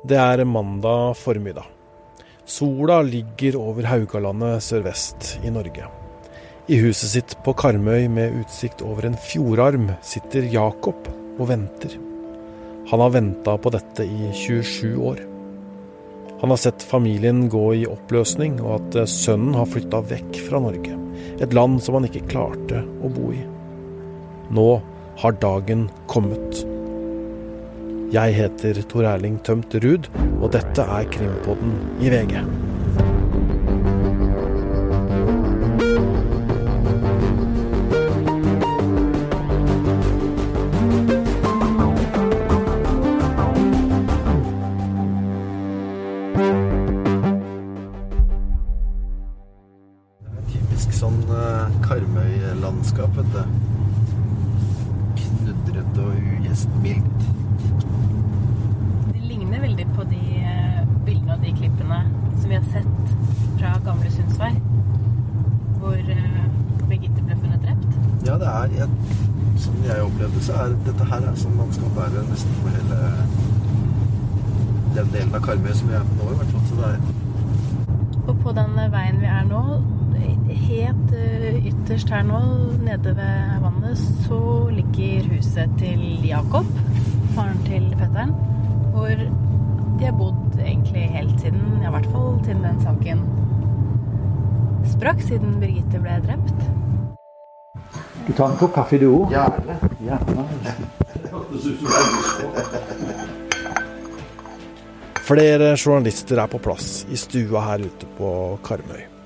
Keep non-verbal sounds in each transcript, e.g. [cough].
Det er mandag formiddag. Sola ligger over Haugalandet sørvest i Norge. I huset sitt på Karmøy med utsikt over en fjordarm sitter Jakob og venter. Han har venta på dette i 27 år. Han har sett familien gå i oppløsning, og at sønnen har flytta vekk fra Norge. Et land som han ikke klarte å bo i. Nå har dagen kommet. Jeg heter Tor Erling Tømt Ruud, og dette er Krimpodden i VG. Det er Typisk sånn uh, Karmøy-landskap, vet du. Og ugjestmildt. Det ligner veldig på de eh, bildene og de klippene som vi har sett fra gamle Sundsvei. Hvor eh, Birgitte ble funnet drept. Ja, det er jeg, Som jeg opplevde så er dette her er som man skal være nesten på hele den delen av Karmøy som vi er på nå, i hvert fall. Så det er Og på den veien vi er nå, helt eh, ytterst her nå, nede ved vannet, så ligger huset til Jakob, faren til fetteren, hvor de har bodd egentlig helt siden, ja, i hvert fall siden den saken sprakk, siden Birgitte ble drept. Du tar en kopp kaffe, du òg? Gjerne. Gjerne. Flere journalister er på plass i stua her ute på Karmøy.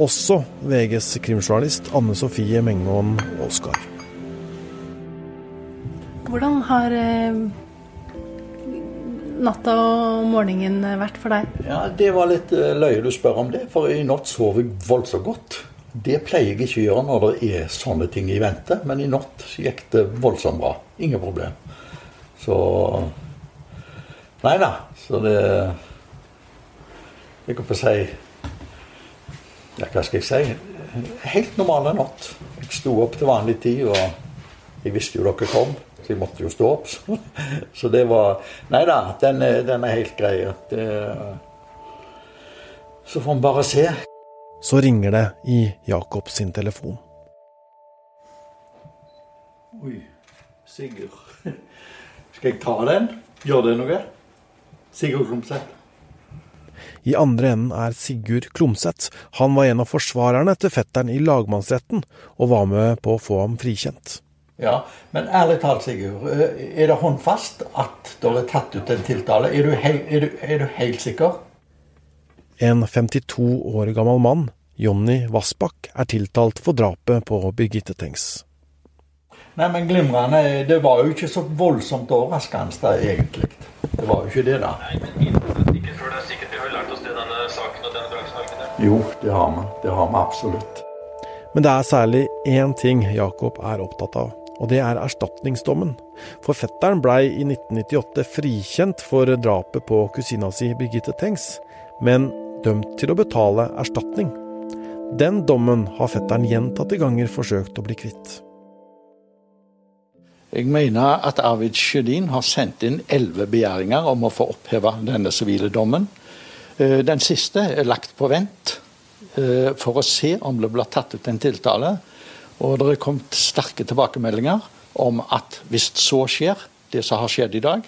Også VGs krimjournalist Anne Sofie Mengon Aasgaard. Hvordan har eh, natta og morgenen vært for deg? Ja, Det var litt eh, løye du spør om det, for i natt sov jeg voldsomt godt. Det pleier jeg ikke å gjøre når det er sånne ting i vente, men i natt gikk det voldsomt bra. Ingen problem. Så Nei da. Så det Jeg på å si Ja, hva skal jeg si? Helt normale natt. Jeg sto opp til vanlig tid, og jeg visste jo dere kom, så jeg måtte jo stå opp. Så, [laughs] så det var Nei da, den, den er helt grei. Det, så får vi bare se. Så ringer det i Jakob sin telefon. Oi, Sigurd. [laughs] Skal jeg ta den? Gjør det noe? Sigurd Klumseth. I andre enden er Sigurd Klomsæt. Han var en av forsvarerne til fetteren i lagmannsretten, og var med på å få ham frikjent. Ja, men ærlig talt, Sigurd. eh, Er det håndfast at det er tatt ut en tiltale? Er du, hei, er du, er du helt sikker? En 52 år gammel mann, Jonny Vassbakk, er tiltalt for drapet på Birgitte Tengs. Nei, men glimrende. Det var jo ikke så voldsomt overraskende, egentlig. Det var jo ikke det, da. Nei, men ikke før det er sikkert Jo, det har vi. Det har vi absolutt. Men det er særlig én ting Jakob er opptatt av, og det er erstatningsdommen. For fetteren blei i 1998 frikjent for drapet på kusina si Birgitte Tengs, men dømt til å betale erstatning. Den dommen har fetteren gjentatte ganger forsøkt å bli kvitt. Jeg mener at Arvid Sjødin har sendt inn elleve begjæringer om å få oppheva denne sivile dommen. Eh, Den siste er lagt på vent eh, for å se om det blir tatt ut en tiltale. Og det er kommet sterke tilbakemeldinger om at hvis så skjer, det som har skjedd i dag,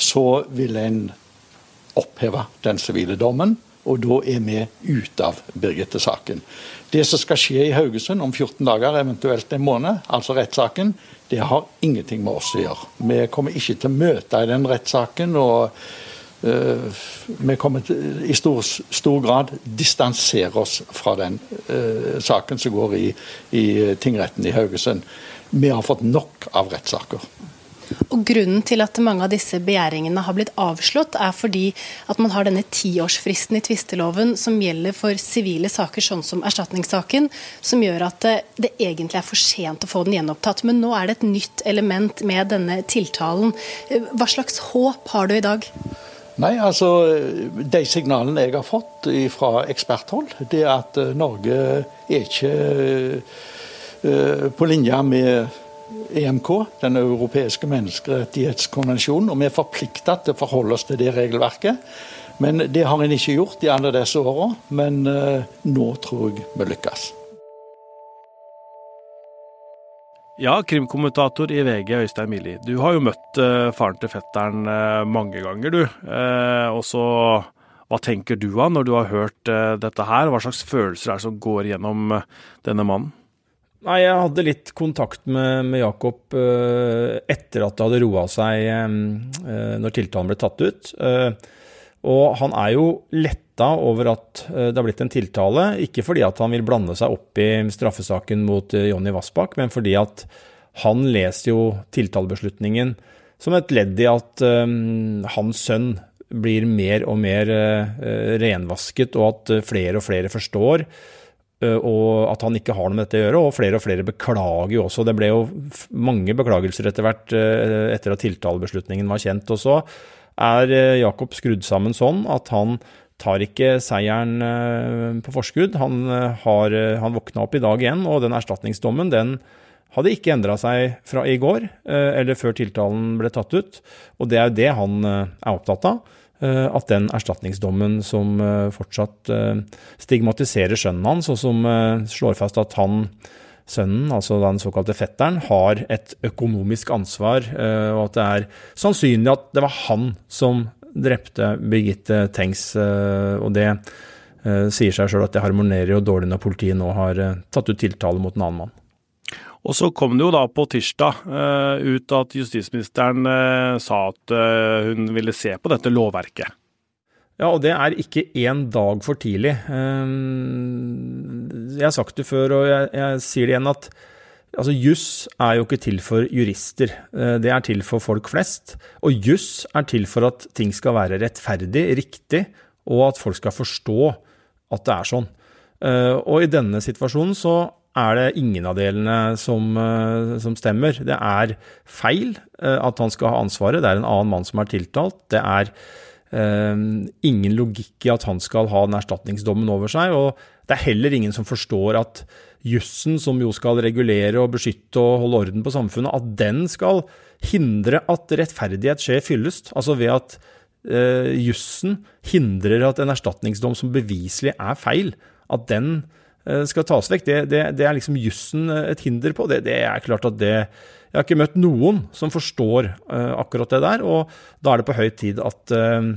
så vil en oppheve den sivile dommen. Og da er vi ute av Birgitte-saken. Det som skal skje i Haugesund om 14 dager, eventuelt en måned, altså rettssaken, det har ingenting med oss å gjøre. Vi kommer ikke til å møte i den rettssaken. og vi kommer til, i stor, stor grad distansere oss fra den uh, saken som går i, i tingretten i Haugesund. Vi har fått nok av rettssaker. Og Grunnen til at mange av disse begjæringene har blitt avslått, er fordi at man har denne tiårsfristen i tvisteloven som gjelder for sivile saker, sånn som erstatningssaken, som gjør at det, det egentlig er for sent å få den gjenopptatt. Men nå er det et nytt element med denne tiltalen. Hva slags håp har du i dag? Nei, altså De signalene jeg har fått fra eksperthold, det er at eh, Norge er ikke eh, på linje med EMK, den europeiske menneskerettighetskonvensjonen, og vi er forplikta til å forholde oss til det regelverket. Men det har en ikke gjort i alle disse åra. Men uh, nå tror jeg vi lykkes. Ja, krimkommentator i VG, Øystein Mili. Du har jo møtt uh, faren til fetteren uh, mange ganger, du. og så hva tenker du av når du har hørt dette her? Hva slags følelser er det som går gjennom denne mannen? Nei, jeg hadde litt kontakt med, med Jakob eh, etter at det hadde roa seg uh, når tiltalen ble tatt ut. Eh, og han er jo letta over at det har blitt en tiltale, ikke fordi at han vil blande seg opp i straffesaken mot Jonny Vassbakk, men fordi at han leser jo tiltalebeslutningen som et ledd i at um, hans sønn blir mer og mer renvasket, og at flere og flere forstår uh, og at han ikke har noe med dette å gjøre. Og flere og flere beklager jo også. Det ble jo mange beklagelser etter hvert uh, etter at tiltalebeslutningen var kjent. Og så er eh, Jakob skrudd sammen sånn at han tar ikke seieren på forskudd. Han, har, han våkna opp i dag igjen, og den erstatningsdommen den hadde ikke endra seg fra i går eller før tiltalen ble tatt ut. Og det er jo det han er opptatt av. Eh, at den erstatningsdommen som eh, fortsatt eh, stigmatiserer sønnen hans, og som slår fast at han, sønnen, altså den såkalte fetteren, har et økonomisk ansvar, og at det er sannsynlig at det var han som drepte Birgitte Tengs. Og det sier seg sjøl at det harmonerer jo dårlig når politiet nå har tatt ut tiltale mot en annen mann. Og så kom det jo da på tirsdag ut at justisministeren sa at hun ville se på dette lovverket. Ja, og det er ikke én dag for tidlig. Jeg har sagt det før, og jeg, jeg sier det igjen, at altså, juss er jo ikke til for jurister. Det er til for folk flest. Og juss er til for at ting skal være rettferdig, riktig, og at folk skal forstå at det er sånn. Og i denne situasjonen så er det ingen av delene som, eh, som, stemmer. Det er feil eh, at han skal ha ansvaret. Det er en annen mann som er tiltalt. Det er ingen logikk i at han skal ha den erstatningsdommen over seg. Og det er heller ingen som forstår at jussen, som jo skal regulere og beskytte og holde orden på samfunnet, at den skal hindre at rettferdighet skjer fyllest. Altså ved at eh, jussen hindrer at en erstatningsdom som beviselig er feil, at den Eh, skal tas vekk. Det, det, det er liksom jussen eh, et hinder på. Det, det, er klart at det Jeg har ikke møtt noen som forstår eh, akkurat det der, og da er det på høy tid at uh,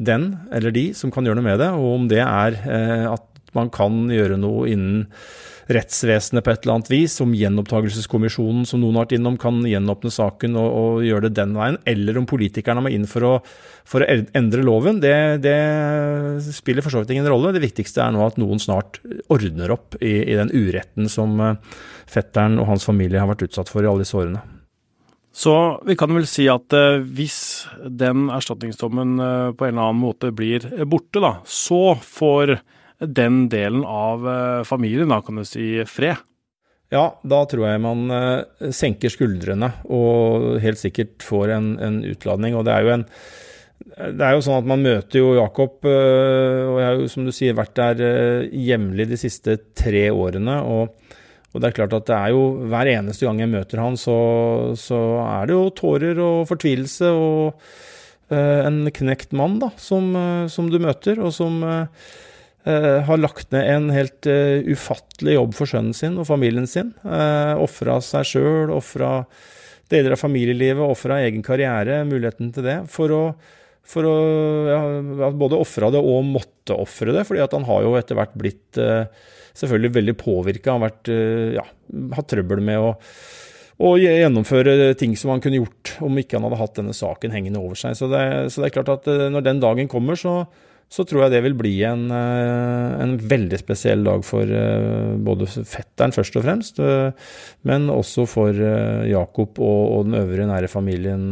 den eller de som kan gjøre noe med det, og om det er uh, at man kan gjøre noe innen rettsvesenet på et eller annet vis, om gjenopptakelseskommisjonen som noen har vært innom, kan gjenåpne saken og, og, gjøre det den veien, eller om politikerne må inn for å, for å endre loven, det, det, spiller for så vidt ingen rolle. Det viktigste er nå at noen snart ordner opp i, i den uretten som eh, fetteren og hans familie har vært utsatt for i alle disse årene. Så vi kan vel si at eh, hvis den erstatningsdommen eh, på en eller annen måte blir borte, da, så får den delen av eh, familien, da kan du si, fred? Ja, da tror jeg man eh, senker skuldrene og helt sikkert får en, en utladning. Og det er jo en det er jo sånn at Man møter jo Jakob, eh, og jeg har jo som du sier vært der jevnlig de siste tre årene. og, og det er klart at det er jo Hver eneste gang jeg møter han, så, så er det jo tårer og fortvilelse og uh, en knekt mann da, som, som, du møter, og som Uh, har lagt ned en helt uh, ufattelig jobb for sønnen sin og familien sin. Uh, eh, ofra seg sjøl, ofra deler av familielivet, ofra egen karriere, muligheten til det, for å, for å ja, både ofra det og måtte ofre det. fordi at han har jo etter hvert blitt selvfølgelig veldig påvirka. Har vært, ja, hatt trøbbel med å, og gjennomføre ting som han kunne gjort om ikke han hadde hatt denne saken hengende over seg. Så det, så det er klart at når den dagen kommer, så så tror jeg det vil bli en, eh, en veldig spesiell dag for eh, både fetteren først og fremst, eh, men også for Jakob og, og den øvrige nære familien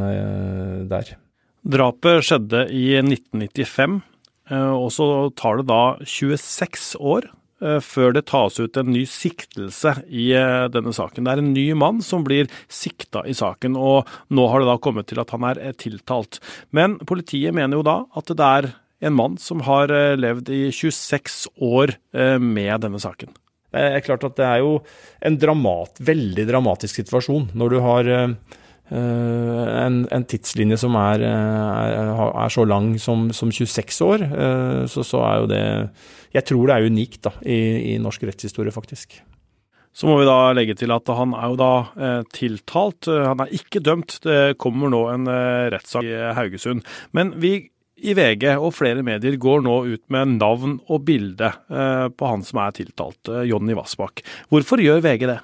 der. Drapet skjedde i 1995, og så tar det da 26 år før det tas ut en ny siktelse i denne saken. Det er en ny mann som blir sikta i saken, og nå har det da kommet til at han er tiltalt. Men politiet mener jo da at det er en mann som har eh, levd i 26 år eh, med denne saken. Det er klart at det er jo en dramat, veldig dramatisk situasjon når du har uh, en, en, tidslinje som er, er, er så lang som, som 26 år. Så, så, er jo det Jeg tror det er unikt da, i, i norsk rettshistorie, faktisk. Så må vi da legge til at han er jo da eh, tiltalt. Han er ikke dømt. Det kommer nå en eh, rettssak i Haugesund. Men vi i VG og flere medier går nå ut med navn og bilde eh, på han som er tiltalt, eh, Jonny Vassbakk. Hvorfor gjør VG det?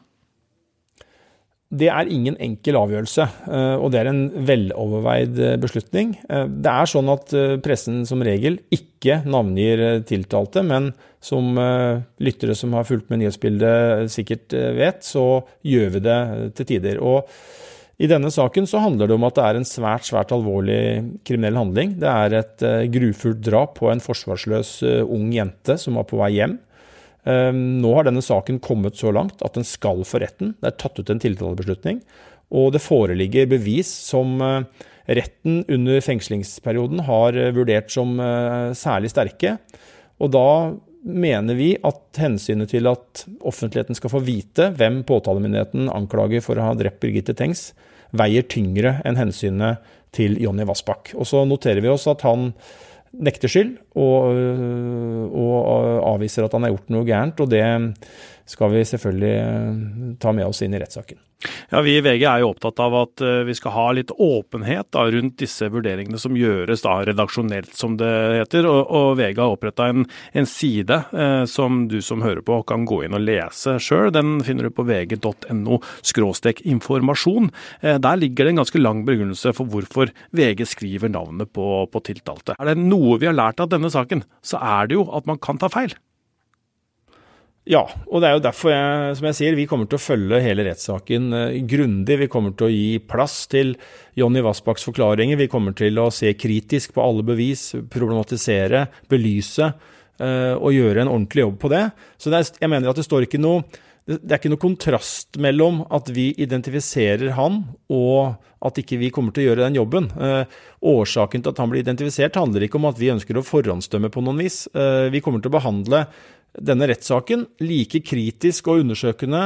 Det er ingen enkel avgjørelse, eh, og det er en veloverveid beslutning. Det er sånn at pressen som regel ikke navngir tiltalte, men som lyttere som har fulgt med nyhetsbildet sikkert vet, så gjør vi det til tider. Og i denne saken så handler det om at det er en svært svært alvorlig kriminell handling. Det er et uh, grufullt drap på en forsvarsløs uh, ung jente som var på vei hjem. Uh, nå har denne saken kommet så langt at den skal for retten. Det er tatt ut en tiltalebeslutning. Og det foreligger bevis som retten under fengslingsperioden har vurdert som særlig sterke. Og da mener vi at hensynet til at offentligheten skal få vite hvem påtalemyndigheten anklager for å ha drept Birgitte Tengs, veier tyngre enn hensynet til Jonny Vassbakk. Og så noterer vi oss at han nekter skyld og, og avviser at han har gjort noe gærent. Og det skal vi selvfølgelig ta med oss inn i rettssaken. Ja, Vi i VG er jo opptatt av at eh, vi skal ha litt åpenhet da, rundt disse vurderingene som gjøres da, redaksjonelt, som det heter. Og, og VG har oppretta en, en, side eh, som du som hører på kan gå inn og lese sjøl. Den finner du på vg.no informasjon. Eh, der ligger det en ganske lang begrunnelse for hvorfor VG skriver navnet på, på tiltalte. Er det noe vi har lært av denne saken, så er det jo at man kan ta feil. Ja, og det er jo derfor jeg, som jeg sier, vi kommer til å følge hele rettssaken uh, grundig. Vi kommer til å gi plass til Jonny Vassbakks forklaringer. Vi kommer til å se kritisk på alle bevis, problematisere, belyse uh, og gjøre en ordentlig jobb på det. Så det er, jeg mener at det står ikke noe det er ikke noe kontrast mellom at vi identifiserer han, og at ikke vi kommer til å gjøre den jobben. Eh, årsaken til at han blir identifisert handler ikke om at vi ønsker å forhåndsdømme på noen vis. Eh, vi kommer til å behandle denne rettssaken like kritisk og undersøkende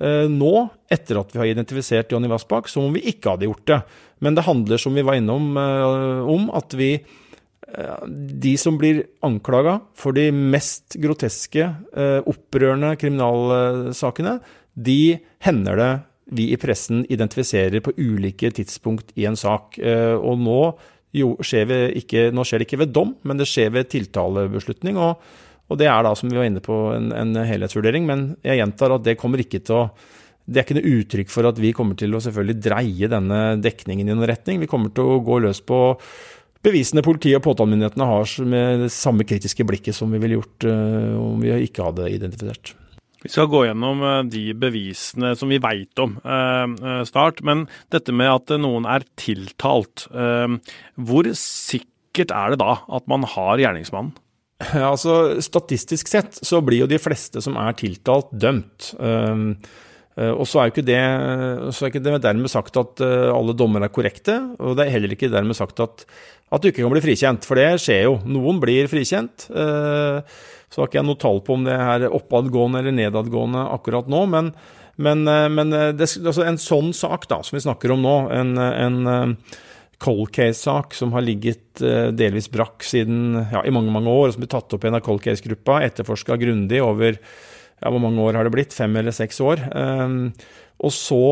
eh, nå, etter at vi har identifisert Jonny Vassbakk, som om vi ikke hadde gjort det. Men det handler, som vi var innom, eh, om at vi eh, de som blir anklaga for de mest groteske, opprørende kriminalsakene, de hender det vi i pressen identifiserer på ulike tidspunkt i en sak. Og nå, skjer, ikke, nå skjer det ikke ved dom, men det skjer ved tiltalebeslutning. og og det er da, som vi var inne på, en, en helhetsvurdering. Men jeg gjentar at det kommer ikke til å det er ikke noe uttrykk for at vi kommer til å selvfølgelig dreie denne dekningen i noen retning. Vi kommer til å gå løs på bevisene politiet og påtalemyndighetene har med det samme kritiske blikket som vi ville gjort uh, om vi ikke hadde identifisert. Vi skal gå gjennom uh, de bevisene som vi veit om uh, snart. Men dette med at noen er tiltalt, hvor sikkert er det da at man har gjerningsmannen? [laughs] Altså, Statistisk sett så blir jo de fleste som er tiltalt, dømt. Um, uh, og så er det, så er ikke det dermed sagt at uh, alle dommer er korrekte, og det er heller ikke dermed sagt at, at du ikke kan bli frikjent, for det skjer jo. Noen blir frikjent. Uh, så har ikke jeg noe tall på om det er oppadgående eller nedadgående akkurat nå, men, men, men det, altså en sånn sak da, som vi snakker om nå, en, en cold case-sak som har ligget eh, delvis brakk siden ja, i mange mange år, og som ble tatt opp igjen av cold case-gruppa, etterforska grundig over ja, hvor mange år har det blitt? Fem eller seks år. Um, og så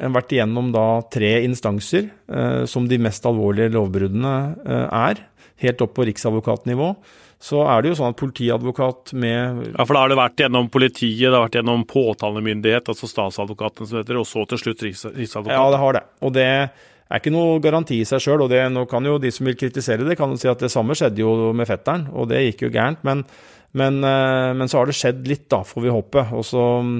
vært igjennom da tre instanser, uh, som de mest alvorlige lovbruddene er, helt opp på riksadvokatnivå. Så er det jo sånn at politiadvokat med Ja, for da har det vært gjennom politiet, det har vært gjennom påtalemyndighet, altså statsadvokaten som heter, og så til slutt riksadvokat? Ja, det har det. Og det er ikke noe garanti i seg sjøl. Nå de som vil kritisere det, kan jo si at det samme skjedde jo med fetteren, og det gikk jo gærent. Men, men, eh, men så har det skjedd litt, da, får vi håpe. Og så mm,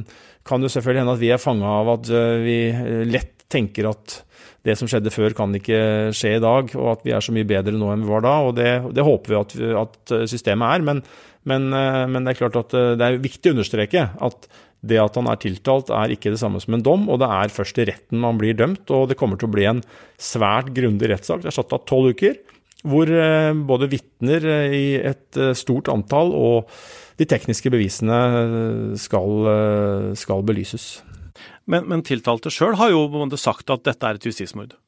kan det selvfølgelig hende at vi er fanga av at eh, vi eh, lett tenker at det som skjedde før, kan ikke skje i dag, og at vi er så mye bedre nå enn vi var da. og Det, det håper vi at, at, systemet er. Men, men, men, det er klart at det er viktig å understreke at det at han er tiltalt, er ikke det samme som en dom, og det er først i retten man blir dømt. Og det kommer til å bli en svært grundig rettssak. Det er satt av tolv uker. hvor både vitner i et stort antall og de tekniske bevisene skal, skal belyses. Men, men tiltalte sjøl har jo sagt at dette er et justismord?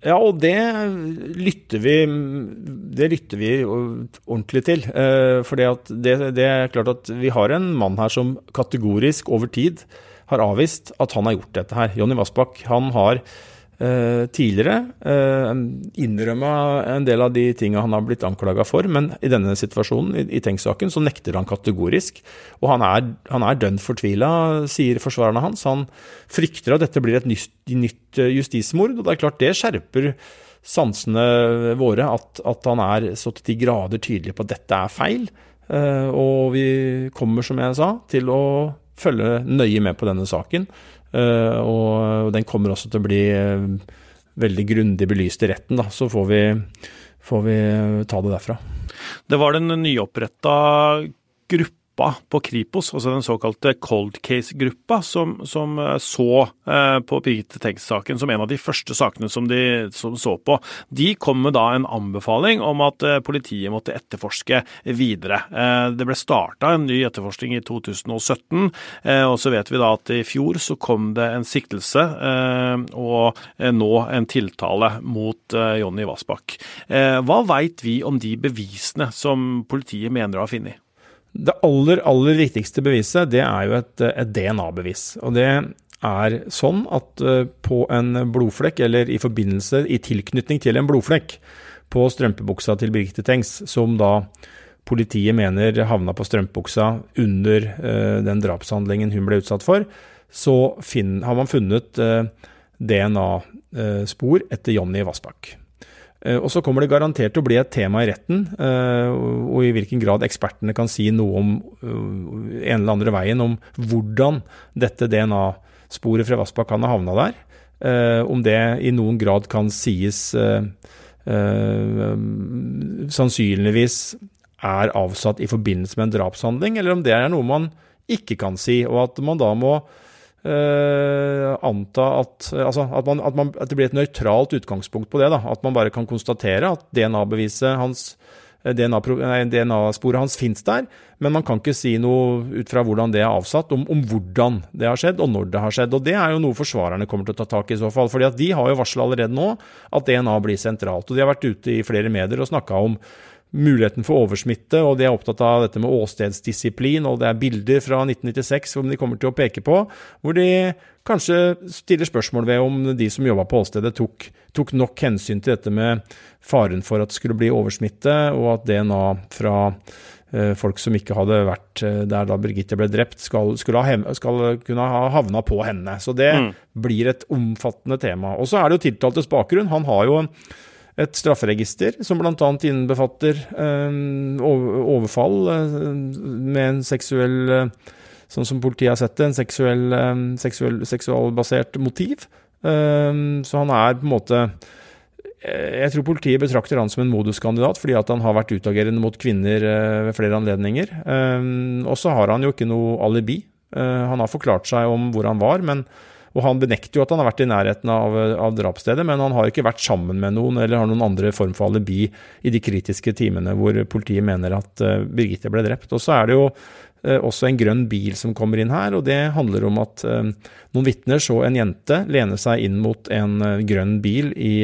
Ja, og det lytter vi, det lytter vi ordentlig til. Eh, for det, det, er klart at vi har en mann her som kategorisk over tid har avvist at han har gjort dette her. Jonny Vassbakk han har Eh, tidligere. Eh, Innrømma en del av de tinga han har blitt anklaga for, men i denne situasjonen, i, i Tengs-saken, så nekter han kategorisk. Og han er, han er dønn fortvila, sier forsvarerne hans. Han frykter at dette blir et nytt, nytt justismord, og det er klart det skjerper sansene våre at, at han er så til de grader tydelig på at dette er feil. Eh, og vi kommer, som jeg sa, til å følge nøye med på denne saken. Eh, og den kommer også til å bli eh, veldig grundig belyst i retten, da. Så får vi, får vi ta det derfra. Det var den nyoppretta gruppa gruppa på Kripos, altså den såkalte cold case-gruppa, som, som, eh, så eh, på Birgitte Tengs-saken som en av de første sakene som de som så på. De kom med da en anbefaling om at eh, politiet måtte etterforske videre. Det ble starta en ny etterforskning i 2017, eh, og så vet vi da at i fjor så kom det en siktelse og nå en tiltale mot Jonny Vassbakk. hva veit vi om de bevisene som politiet mener å ha funnet? Det aller, aller viktigste beviset, det er jo et, et DNA-bevis. Og det er sånn at eh, på en blodflekk, eller i forbindelse, i tilknytning til en blodflekk på strømpebuksa til Birgitte Tengs, som da politiet mener havna på strømpebuksa under uh, den drapshandlingen hun ble utsatt for, så finn, har man funnet eh, DNA-spor etter Jonny Vassbakk. Eh, og så kommer det garantert til å bli et tema i retten, eh, og i hvilken grad ekspertene kan si noe om eh, en eller andre veien om hvordan dette DNA-sporet fra Vassbakk kan ha havna der. Om det i noen grad kan sies sannsynligvis er avsatt i forbindelse med en drapshandling, eller om det er noe man ikke kan si, og at man da må Uh, anta at, altså, at, man, at, man, at, det blir et nøytralt utgangspunkt på det. Da. At man bare kan konstatere at DNA-beviset hans eh, DNA-sporet DNA hans finnes der, men man kan ikke si noe ut fra hvordan det er avsatt, om, om, hvordan det har skjedd, og når det har skjedd. Og Det er jo noe forsvarerne kommer til å ta tak i i så fall. fordi at De har jo varsla allerede nå at DNA blir sentralt. og De har vært ute i flere medier og snakka om muligheten for oversmitte, og de er opptatt av dette med åstedsdisiplin, og det er bilder fra 1996 som de kommer til å peke på, hvor de kanskje stiller spørsmål ved om de som jobba på åstedet, tok, tok, nok hensyn til dette med faren for at det skulle bli oversmitte, og at DNA fra eh, folk som ikke hadde vært eh, der da Birgitte ble drept, skal, ha, skal kunne ha havna på henne. Så det mm. blir et omfattende tema. Og så er det jo tiltaltes bakgrunn. Han har jo et strafferegister som bl.a. innbefatter eh, overfall eh, med en seksuell eh, Sånn som politiet har sett det, en seksuell, seksuell, seksualbasert motiv. Så han er på en måte jeg tror politiet betrakter han som en moduskandidat fordi at han har vært utagerende mot kvinner ved flere anledninger. Og så har han jo ikke noe alibi. Han har forklart seg om hvor han var, men og han benekter jo at han har vært i nærheten av, av drapsstedet, men han har ikke vært sammen med noen eller har noen andre form for alibi i de kritiske timene hvor politiet mener at uh, Birgitte ble drept. Og så er det jo uh, også en grønn bil som kommer inn her, og det handler om at uh, noen vitner så en jente lene seg inn mot en grønn bil i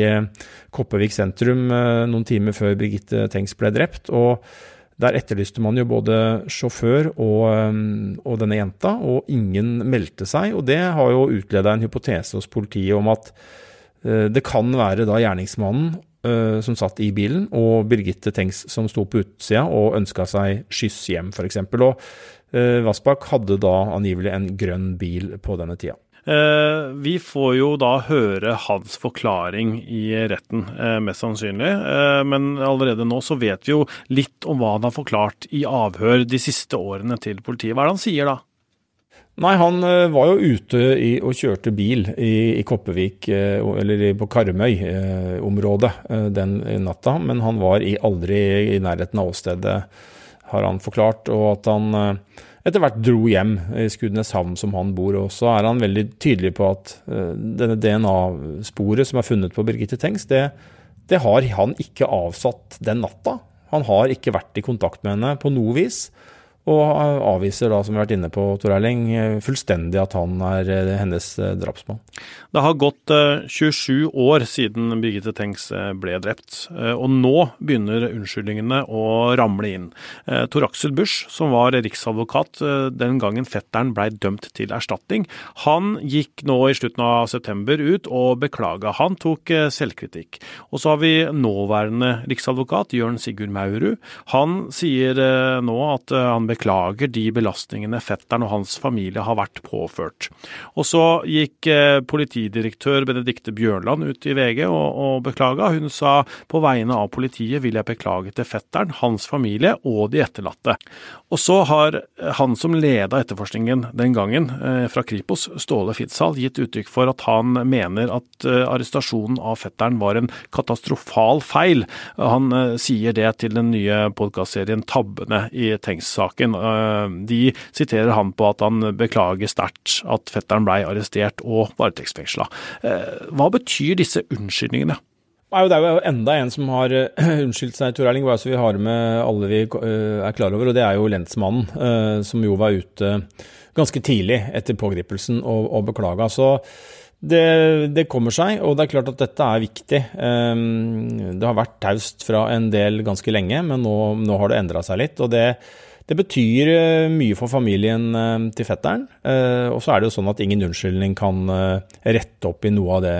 Kopervik sentrum noen timer før Birgitte Tengs ble drept. og der etterlyste man jo både sjåfør og, um, og, denne jenta, og ingen meldte seg. Og det har jo utleda en hypotese hos politiet om at uh, det kan være da gjerningsmannen uh, som satt i bilen, og Birgitte Tengs som sto på utsida og ønska seg skyss hjem, f.eks. Og uh, Vassbakk hadde da angivelig en grønn bil på denne tida. Eh, vi får jo da høre hans forklaring i retten, eh, mest sannsynlig. Eh, men allerede nå så vet vi jo litt om hva han har forklart i avhør de siste årene til politiet. Hva er det han sier da? Nei, han var jo ute i, og kjørte bil i, i Koppevik, eller på Karmøy-området den natta. Men han var i, aldri i nærheten av åstedet, har han forklart. Og at han etter hvert dro hjem i Skudeneshavn, som han bor. Og så er han veldig tydelig på at uh, denne DNA-sporet som er funnet på Birgitte Tengs, det, Det har han ikke avsatt den natta. Han har ikke vært i kontakt med henne på noe vis. Og avviser da, som vi har vært inne på, Tor Erling, fullstendig at han er eh, hennes eh, drapsmann. Det har gått 27 eh, år siden Birgitte Tengs ble drept, og nå begynner unnskyldningene å ramle inn. Tor Aksel Busch, som var riksadvokat den gangen fetteren blei dømt til erstatning, han gikk nå i slutten av september ut og beklaga. Han tok selvkritikk. Og så har vi nåværende riksadvokat, Jørn Sigurd Maurud. Han sier nå at han beklager beklager de belastningene fetteren og hans familie har vært påført. Og så gikk eh, politidirektør Benedikte Bjørnland ut i VG og, og beklaga. Hun sa på vegne av politiet vil jeg beklage til fetteren, hans familie og de etterlatte. Og så har han som leda etterforskningen den gangen, eh, fra Kripos, Ståle Fitzhall, gitt uttrykk for at han mener at eh, arrestasjonen av fetteren var en katastrofal feil. Han sier det til den nye podkastserien Tabbene i Tengs-saken saken. Eh, de siterer han på at han beklager sterkt at fetteren blei arrestert og varetektsfengsla. Eh, hva betyr disse unnskyldningene? Det er jo enda en som har eh, [clears throat] unnskyldt seg, Tor Erling, bare så vi har med alle vi er klar over. og Det er jo lensmannen, som jo var ute ganske tidlig etter pågripelsen og, og beklaga. Så det, det, kommer seg, og det er klart at dette er viktig. Det har vært taust fra en del ganske lenge, men nå, nå har det endra seg litt. og det det betyr eh, mye for familien eh, til fetteren. Eh, og så er det jo sånn at ingen unnskyldning kan rette opp i noe av det,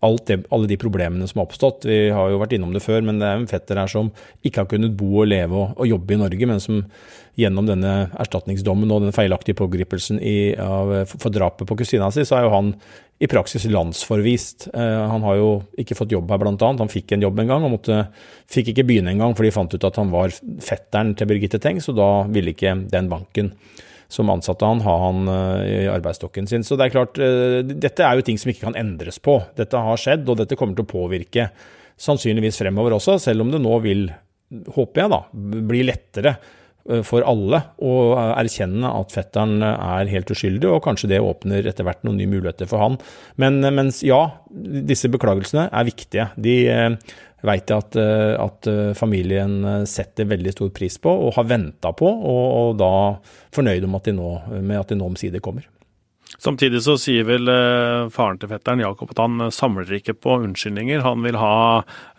det, alle de problemene som har oppstått. Vi har jo vært innom det før, men det er en fetter her som ikke har kunnet bo og leve og, og jobbe i Norge, men som gjennom denne erstatningsdommen og den feilaktige pågripelsen i, av, for drapet på kusina si, så er jo han i praksis landsforvist. Eh, han har jo ikke fått jobb her, annet. Han fikk en jobb en gang og måtte, fikk ikke begynne engang fordi de fant ut at han var fetteren til Birgitte Tengs, og da ville ikke den banken som ansatte han, ha han eh, i arbeidsstokken sin. Så det er klart, eh, dette er jo ting som ikke kan endres på. Dette har skjedd, og dette kommer til å påvirke sannsynligvis fremover også, selv om det nå vil, håper jeg da, bli lettere Eh, for alle å erkjenne at fetteren er helt uskyldig, og kanskje det åpner etter hvert noen nye muligheter for han. Men mens ja, disse beklagelsene er viktige. De veit jeg at, eh, at, familien setter veldig stor pris på og har venta på, og, og da fornøyd at nå, med at de nå omsider kommer. Samtidig så sier vel eh, faren til fetteren Jakob at han samler ikke på unnskyldninger. Han vil ha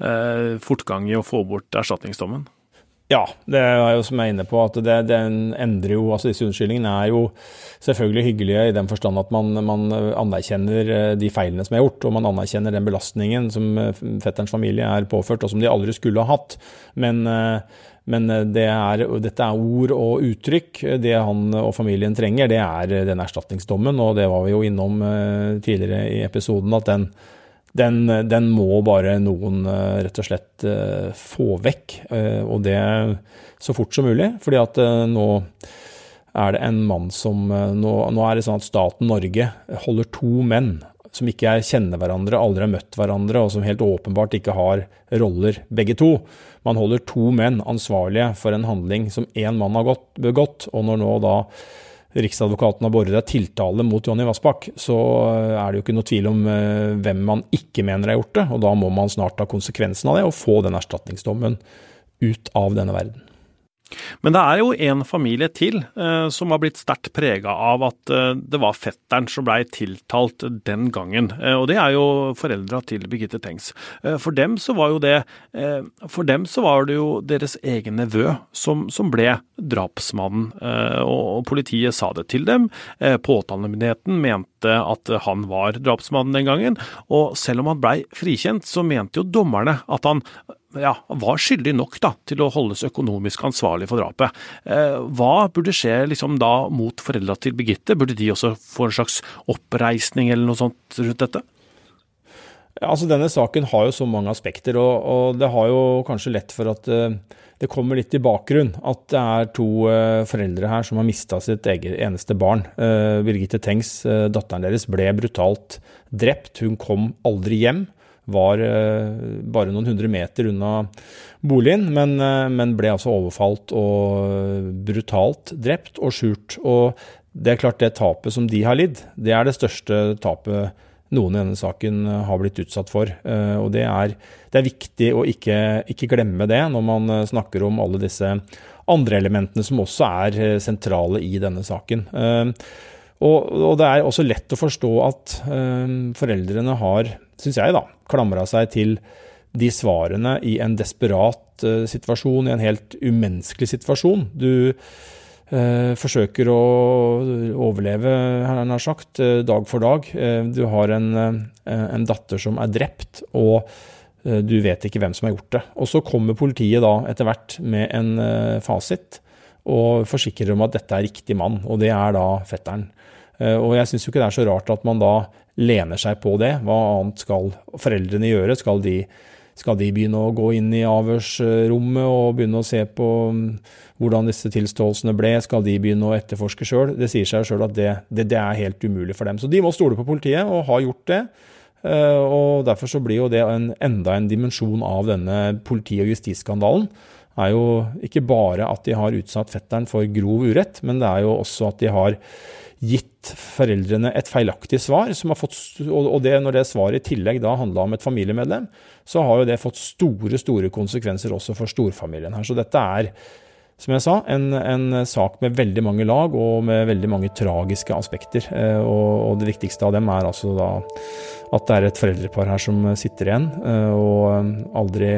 eh, fortgang i å få bort erstatningsdommen. Ja, det er jo som jeg er inne på, at det, den endrer jo altså Disse unnskyldningene er jo selvfølgelig hyggelige i den forstand at man, man, anerkjenner eh, de feilene som er gjort, og man anerkjenner den belastningen som eh, fetterens familie er påført, og som de aldri skulle ha hatt. Men, eh, men det er, dette er ord og uttrykk. Det han og familien trenger, det er den erstatningsdommen, og det var vi jo innom tidligere i episoden, at den den, den, må bare noen eh, rett og slett eh, få vekk, eh, og det så fort som mulig. fordi at nå er det en mann som nå, nå, er det sånn at staten Norge holder to menn som ikke er kjenner hverandre, aldri har møtt hverandre, og som helt åpenbart ikke har roller, begge to. Man holder to menn ansvarlige for en handling som én mann har begått, og når nå da Riksadvokaten har båret tiltale mot Jonny Vassbakk, så eh, er det jo ikke noe tvil om eh, hvem man ikke mener har gjort det. Og da må man snart ta konsekvensen av det og få den erstatningsdommen ut av denne verden. Men det er jo en familie til eh, som har blitt sterkt prega av at eh, det var fetteren som blei tiltalt den gangen. Eh, og det er jo foreldra til Birgitte Tengs. Eh, for dem så var jo det eh, For dem så var det jo deres egen nevø som, som ble drapsmannen. Eh, og, og, politiet sa det til dem. Påtalemyndigheten mente at han var drapsmannen den gangen. Og selv om han blei frikjent, så mente jo dommerne at han ja, var skyldig nok da, til å holdes økonomisk ansvarlig for drapet. Eh, hva burde skje liksom da mot foreldra til Birgitte? Burde de også få en slags oppreisning eller noe sånt rundt dette? Altså Denne saken har jo så mange aspekter, og, og det har jo kanskje lett for at uh, det kommer litt i bakgrunn at det er to uh, foreldre her som har mista sitt eget eneste barn. Uh, Birgitte Tengs, datteren deres, ble brutalt drept. Hun kom aldri hjem var eh, bare noen hundre meter unna boligen, men, eh, men, ble altså overfalt og brutalt drept og skjult. Og det er klart det tapet som de har lidd, det er det største tapet noen i denne saken har blitt utsatt for. Og det er, det er viktig å ikke, ikke, glemme det når man snakker om alle disse andre elementene som også er sentrale i denne saken. Og, og det er også lett å forstå at foreldrene har, syns jeg, da, klamra seg til de svarene i en desperat uh, situasjon, i en helt umenneskelig situasjon. Du uh, forsøker å overleve, nær sagt, uh, dag for dag. du har en, en, datter som er drept, og du vet ikke hvem som har gjort det. Og så kommer politiet da etter hvert med en fasit og forsikrer om at dette er riktig mann, og det er da fetteren. Og jeg syns jo ikke det er så rart at man da lener seg på det. Hva annet skal foreldrene gjøre? Skal de skal de begynne å gå inn i avhørsrommet og begynne å se på mm, hvordan disse tilståelsene ble? Skal de begynne å etterforske sjøl? Det sier seg sjøl at det, det, det, er helt umulig for dem. Så de må stole på politiet, og har gjort det. Eh, og Derfor så blir jo det en, enda en dimensjon av denne politi- og justisskandalen. er jo ikke bare at de har utsatt fetteren for grov urett, men det er jo også at de har gitt foreldrene et feilaktig svar, fått, og det, når det svaret i tillegg da handla om et familiemedlem, så har jo det fått store, store konsekvenser også for storfamilien her. Så dette er, som jeg sa, en, en sak med veldig mange lag og med veldig mange tragiske aspekter. Eh, og, og, det viktigste av dem er altså da at det er et foreldrepar her som sitter igjen eh, og aldri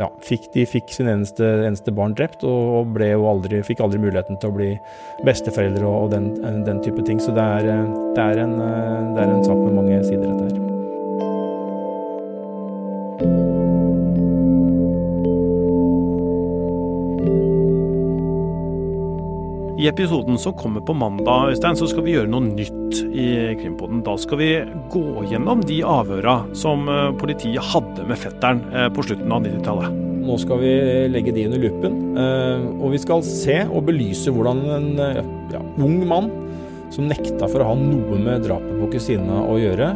ja, fikk, De fikk sin eneste, eneste barn drept og ble jo aldri, fikk aldri muligheten til å bli besteforeldre og, og den, den, type ting. Så det er, det er, en, det er en sak med mange sider, dette her. I episoden som kommer på mandag, Øystein, så skal vi gjøre noe nytt i Krimpoden. Da skal vi gå gjennom de avhøra som eh, politiet hadde med fetteren eh, på slutten av 90-tallet. Nå skal vi legge de under lupen, eh, og vi skal se og belyse hvordan en ja, ung mann som nekta for å ha noe med drapet på kusina å gjøre,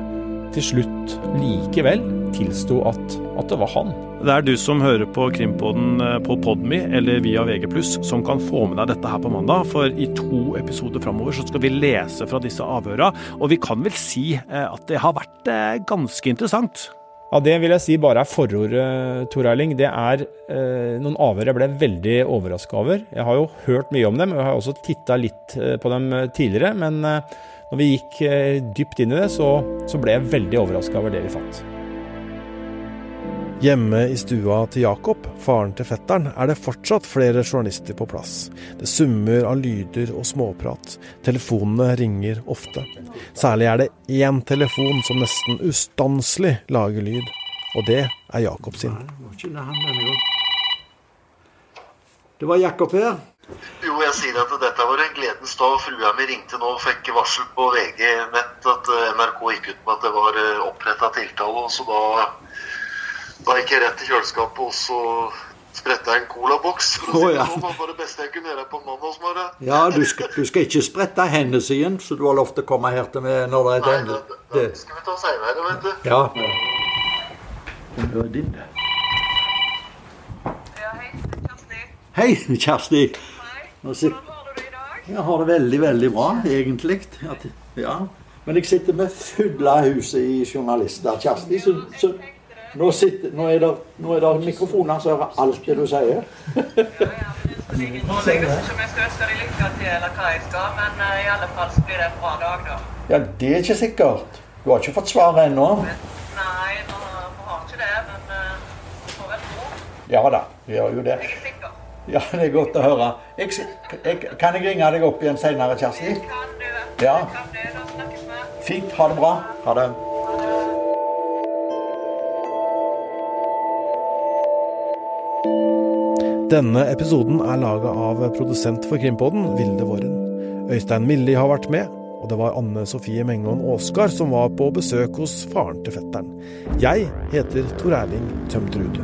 til slutt likevel tilsto at, at det var han. Det er du som hører på Krimpodden eh, på Podme eller via VG+, som kan få med deg dette her på mandag. For i to episoder framover så skal vi lese fra disse avhøra, og vi kan vel si eh, at det har vært eh, ganske interessant. Ja, Det vil jeg si bare er forordet, Tor Eiling. Det er eh, noen avhør jeg ble veldig overraska over. Jeg har jo hørt mye om dem, og jeg har også titta litt på dem tidligere. Men eh, når vi gikk eh, dypt inn i det, så, så ble jeg veldig overraska over det vi fant. Hjemme i stua til Jakob, faren til fetteren, er det fortsatt flere journalister på plass. Det summer av lyder og småprat. Telefonene ringer ofte. Særlig er det én telefon som nesten ustanselig lager lyd, og det er Jakob sin. Det var Jakob her. Jo, jeg sier at dette var en gledens dag. Frua mi ringte nå og fikk varsel på VG Nett at eh, NRK gikk ut med at det var eh, oppretta tiltale. Så da da gikk jeg rett til kjøleskapet og så spretta en colaboks. Oh, ja. Det var det beste jeg kunne gjøre på mandagsmorgen. Ja, du skal, du skal ikke sprette Hennessyen, så du har lov til å komme her til meg når det er Nei, ende. det, det skal vi ta seinere, vet du. Ja. Det var din, det. Ja, hei, Kjersti. Jeg har det veldig, veldig bra, egentlig. Ja. Men jeg sitter med fulle huset i journalister, Kjersti. så, så nå, sitter, nå, er det, nå er det mikrofoner som hører alt det du sier. ja, ja, men jeg skal ikke om jeg skal ønske deg lykke til, eller hva jeg skal, men i alle fall så blir det en bra dag, da. Ja, Det er ikke sikkert. Du har ikke fått svaret ennå. Nei, vi har ikke det, men uh, vi får vel tro. Ja da, vi gjør jo det. Ja, det er godt å høre. Jeg, jeg, kan jeg ringe deg opp igjen senere, Kjersti? Ja. Fint. Ha det bra. Ha det. Denne episoden er laga av produsent for Krimpodden, Vilde Våren. Øystein Milli har vært med, og det var Anne Sofie Mengon Aasgard som var på besøk hos faren til fetteren. Jeg heter Tor Erling Tømtrud.